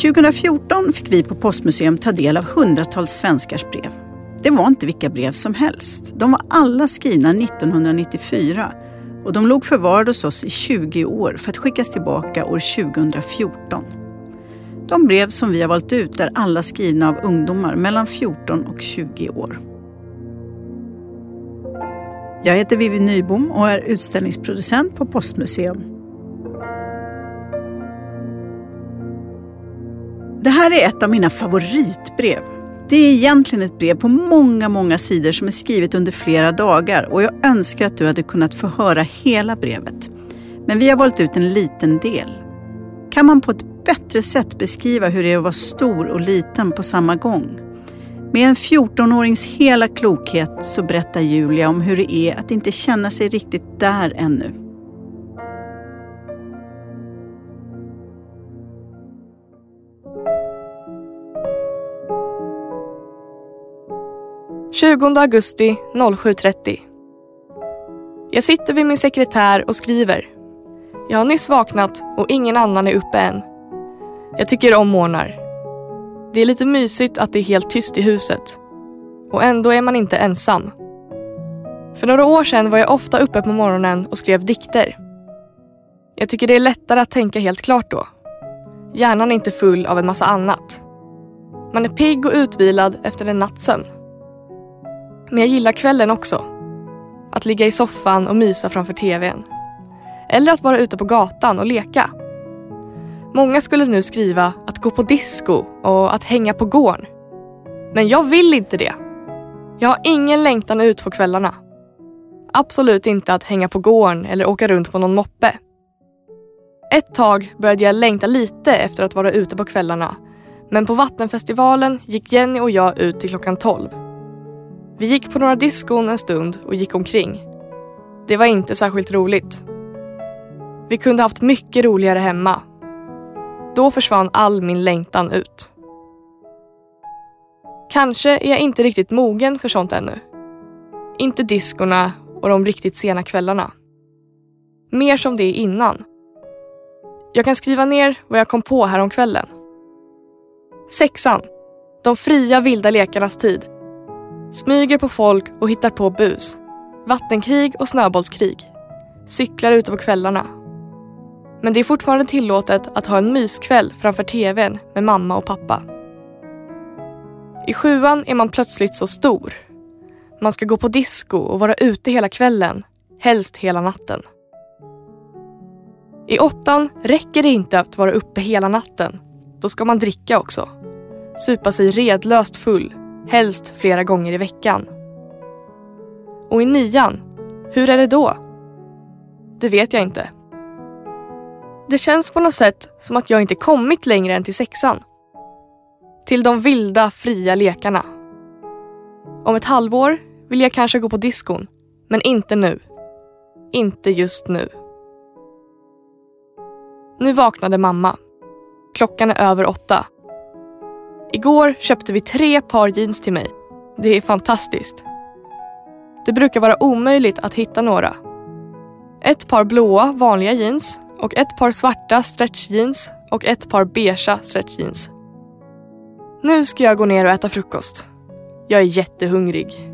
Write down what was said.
2014 fick vi på Postmuseum ta del av hundratals svenskars brev. Det var inte vilka brev som helst. De var alla skrivna 1994 och de låg förvarade hos oss i 20 år för att skickas tillbaka år 2014. De brev som vi har valt ut är alla skrivna av ungdomar mellan 14 och 20 år. Jag heter Vivi Nybom och är utställningsproducent på Postmuseum. Här är ett av mina favoritbrev. Det är egentligen ett brev på många, många sidor som är skrivet under flera dagar och jag önskar att du hade kunnat få höra hela brevet. Men vi har valt ut en liten del. Kan man på ett bättre sätt beskriva hur det är att vara stor och liten på samma gång? Med en 14-årings hela klokhet så berättar Julia om hur det är att inte känna sig riktigt där ännu. 20 augusti 07.30. Jag sitter vid min sekretär och skriver. Jag har nyss vaknat och ingen annan är uppe än. Jag tycker om morgnar. Det är lite mysigt att det är helt tyst i huset. Och ändå är man inte ensam. För några år sedan var jag ofta uppe på morgonen och skrev dikter. Jag tycker det är lättare att tänka helt klart då. Hjärnan är inte full av en massa annat. Man är pigg och utvilad efter en nattsömn. Men jag gillar kvällen också. Att ligga i soffan och mysa framför tvn. Eller att vara ute på gatan och leka. Många skulle nu skriva att gå på disco och att hänga på gården. Men jag vill inte det. Jag har ingen längtan ut på kvällarna. Absolut inte att hänga på gården eller åka runt på någon moppe. Ett tag började jag längta lite efter att vara ute på kvällarna. Men på Vattenfestivalen gick Jenny och jag ut till klockan 12. Vi gick på några diskon en stund och gick omkring. Det var inte särskilt roligt. Vi kunde haft mycket roligare hemma. Då försvann all min längtan ut. Kanske är jag inte riktigt mogen för sånt ännu. Inte diskorna och de riktigt sena kvällarna. Mer som det innan. Jag kan skriva ner vad jag kom på häromkvällen. Sexan. De fria vilda lekarnas tid Smyger på folk och hittar på bus. Vattenkrig och snöbollskrig. Cyklar ute på kvällarna. Men det är fortfarande tillåtet att ha en myskväll framför tvn med mamma och pappa. I sjuan är man plötsligt så stor. Man ska gå på disco och vara ute hela kvällen, helst hela natten. I åttan räcker det inte att vara uppe hela natten. Då ska man dricka också. Supa sig redlöst full helst flera gånger i veckan. Och i nian, hur är det då? Det vet jag inte. Det känns på något sätt som att jag inte kommit längre än till sexan. Till de vilda, fria lekarna. Om ett halvår vill jag kanske gå på diskon, men inte nu. Inte just nu. Nu vaknade mamma. Klockan är över åtta Igår köpte vi tre par jeans till mig. Det är fantastiskt. Det brukar vara omöjligt att hitta några. Ett par blåa vanliga jeans och ett par svarta stretchjeans och ett par beiga stretchjeans. Nu ska jag gå ner och äta frukost. Jag är jättehungrig.